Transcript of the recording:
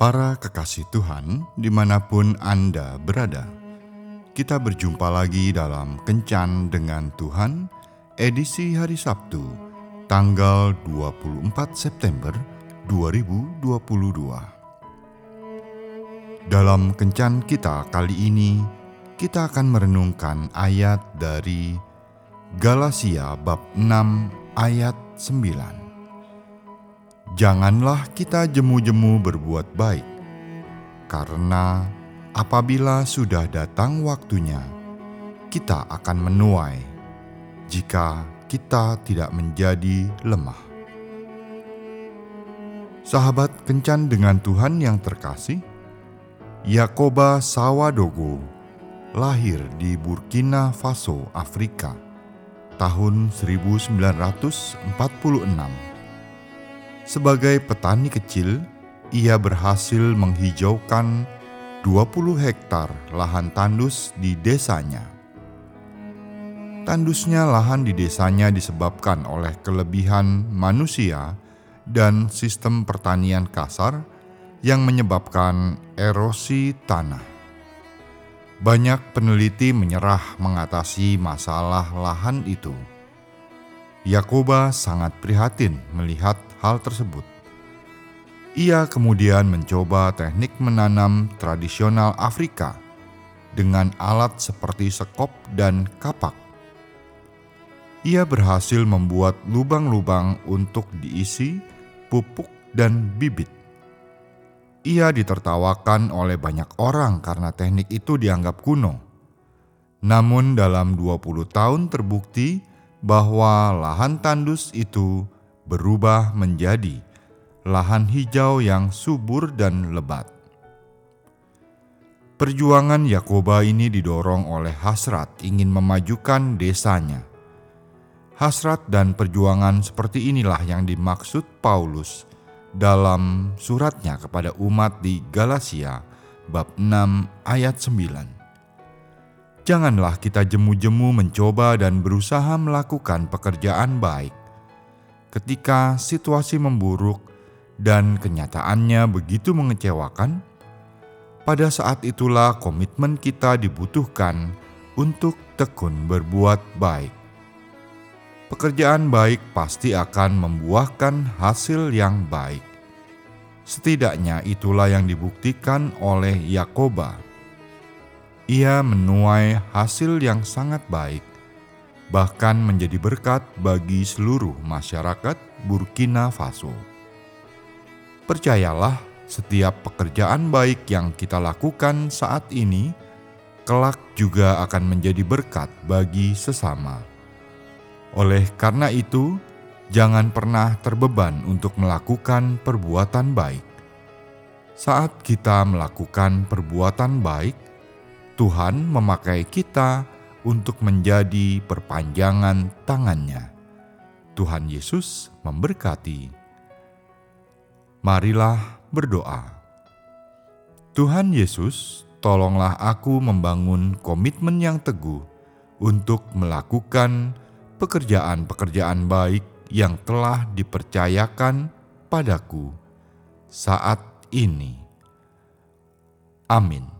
Para kekasih Tuhan, di mana pun Anda berada, kita berjumpa lagi dalam Kencan dengan Tuhan, edisi hari Sabtu, tanggal 24 September 2022. Dalam Kencan kita kali ini, kita akan merenungkan ayat dari Galatia bab 6 ayat 9. Janganlah kita jemu-jemu berbuat baik, karena apabila sudah datang waktunya, kita akan menuai jika kita tidak menjadi lemah. Sahabat kencan dengan Tuhan yang terkasih, Yakoba Sawadogo lahir di Burkina Faso, Afrika, tahun 1946 sebagai petani kecil, ia berhasil menghijaukan 20 hektar lahan tandus di desanya. Tandusnya lahan di desanya disebabkan oleh kelebihan manusia dan sistem pertanian kasar yang menyebabkan erosi tanah. Banyak peneliti menyerah mengatasi masalah lahan itu. Yakoba sangat prihatin melihat hal tersebut. Ia kemudian mencoba teknik menanam tradisional Afrika dengan alat seperti sekop dan kapak. Ia berhasil membuat lubang-lubang untuk diisi pupuk dan bibit. Ia ditertawakan oleh banyak orang karena teknik itu dianggap kuno. Namun dalam 20 tahun terbukti bahwa lahan tandus itu berubah menjadi lahan hijau yang subur dan lebat. Perjuangan Yakoba ini didorong oleh hasrat ingin memajukan desanya. Hasrat dan perjuangan seperti inilah yang dimaksud Paulus dalam suratnya kepada umat di Galatia bab 6 ayat 9. Janganlah kita jemu-jemu mencoba dan berusaha melakukan pekerjaan baik ketika situasi memburuk dan kenyataannya begitu mengecewakan, pada saat itulah komitmen kita dibutuhkan untuk tekun berbuat baik. Pekerjaan baik pasti akan membuahkan hasil yang baik. Setidaknya itulah yang dibuktikan oleh Yakoba. Ia menuai hasil yang sangat baik bahkan menjadi berkat bagi seluruh masyarakat Burkina Faso. Percayalah, setiap pekerjaan baik yang kita lakukan saat ini kelak juga akan menjadi berkat bagi sesama. Oleh karena itu, jangan pernah terbeban untuk melakukan perbuatan baik. Saat kita melakukan perbuatan baik, Tuhan memakai kita untuk menjadi perpanjangan tangannya. Tuhan Yesus memberkati. Marilah berdoa. Tuhan Yesus, tolonglah aku membangun komitmen yang teguh untuk melakukan pekerjaan-pekerjaan baik yang telah dipercayakan padaku saat ini. Amin.